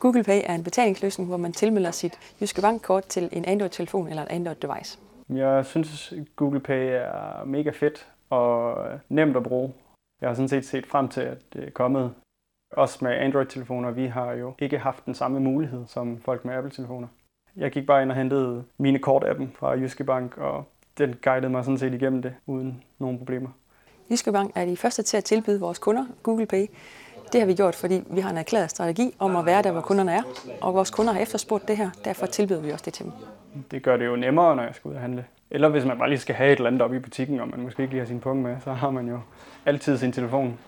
Google Pay er en betalingsløsning, hvor man tilmelder sit Jyske Bank-kort til en Android-telefon eller et Android-device. Jeg synes, Google Pay er mega fedt og nemt at bruge. Jeg har sådan set set frem til, at det er kommet. Også med Android-telefoner, vi har jo ikke haft den samme mulighed som folk med Apple-telefoner. Jeg gik bare ind og hentede mine kort-appen fra Jyske Bank, og den guidede mig sådan set igennem det uden nogen problemer. Jyske Bank er de første til at tilbyde vores kunder Google Pay. Det har vi gjort, fordi vi har en erklæret strategi om at være der, hvor kunderne er, og vores kunder har efterspurgt det her, derfor tilbyder vi også det til dem. Det gør det jo nemmere, når jeg skal ud og handle. Eller hvis man bare lige skal have et eller andet op i butikken, og man måske ikke lige har sin punkt med, så har man jo altid sin telefon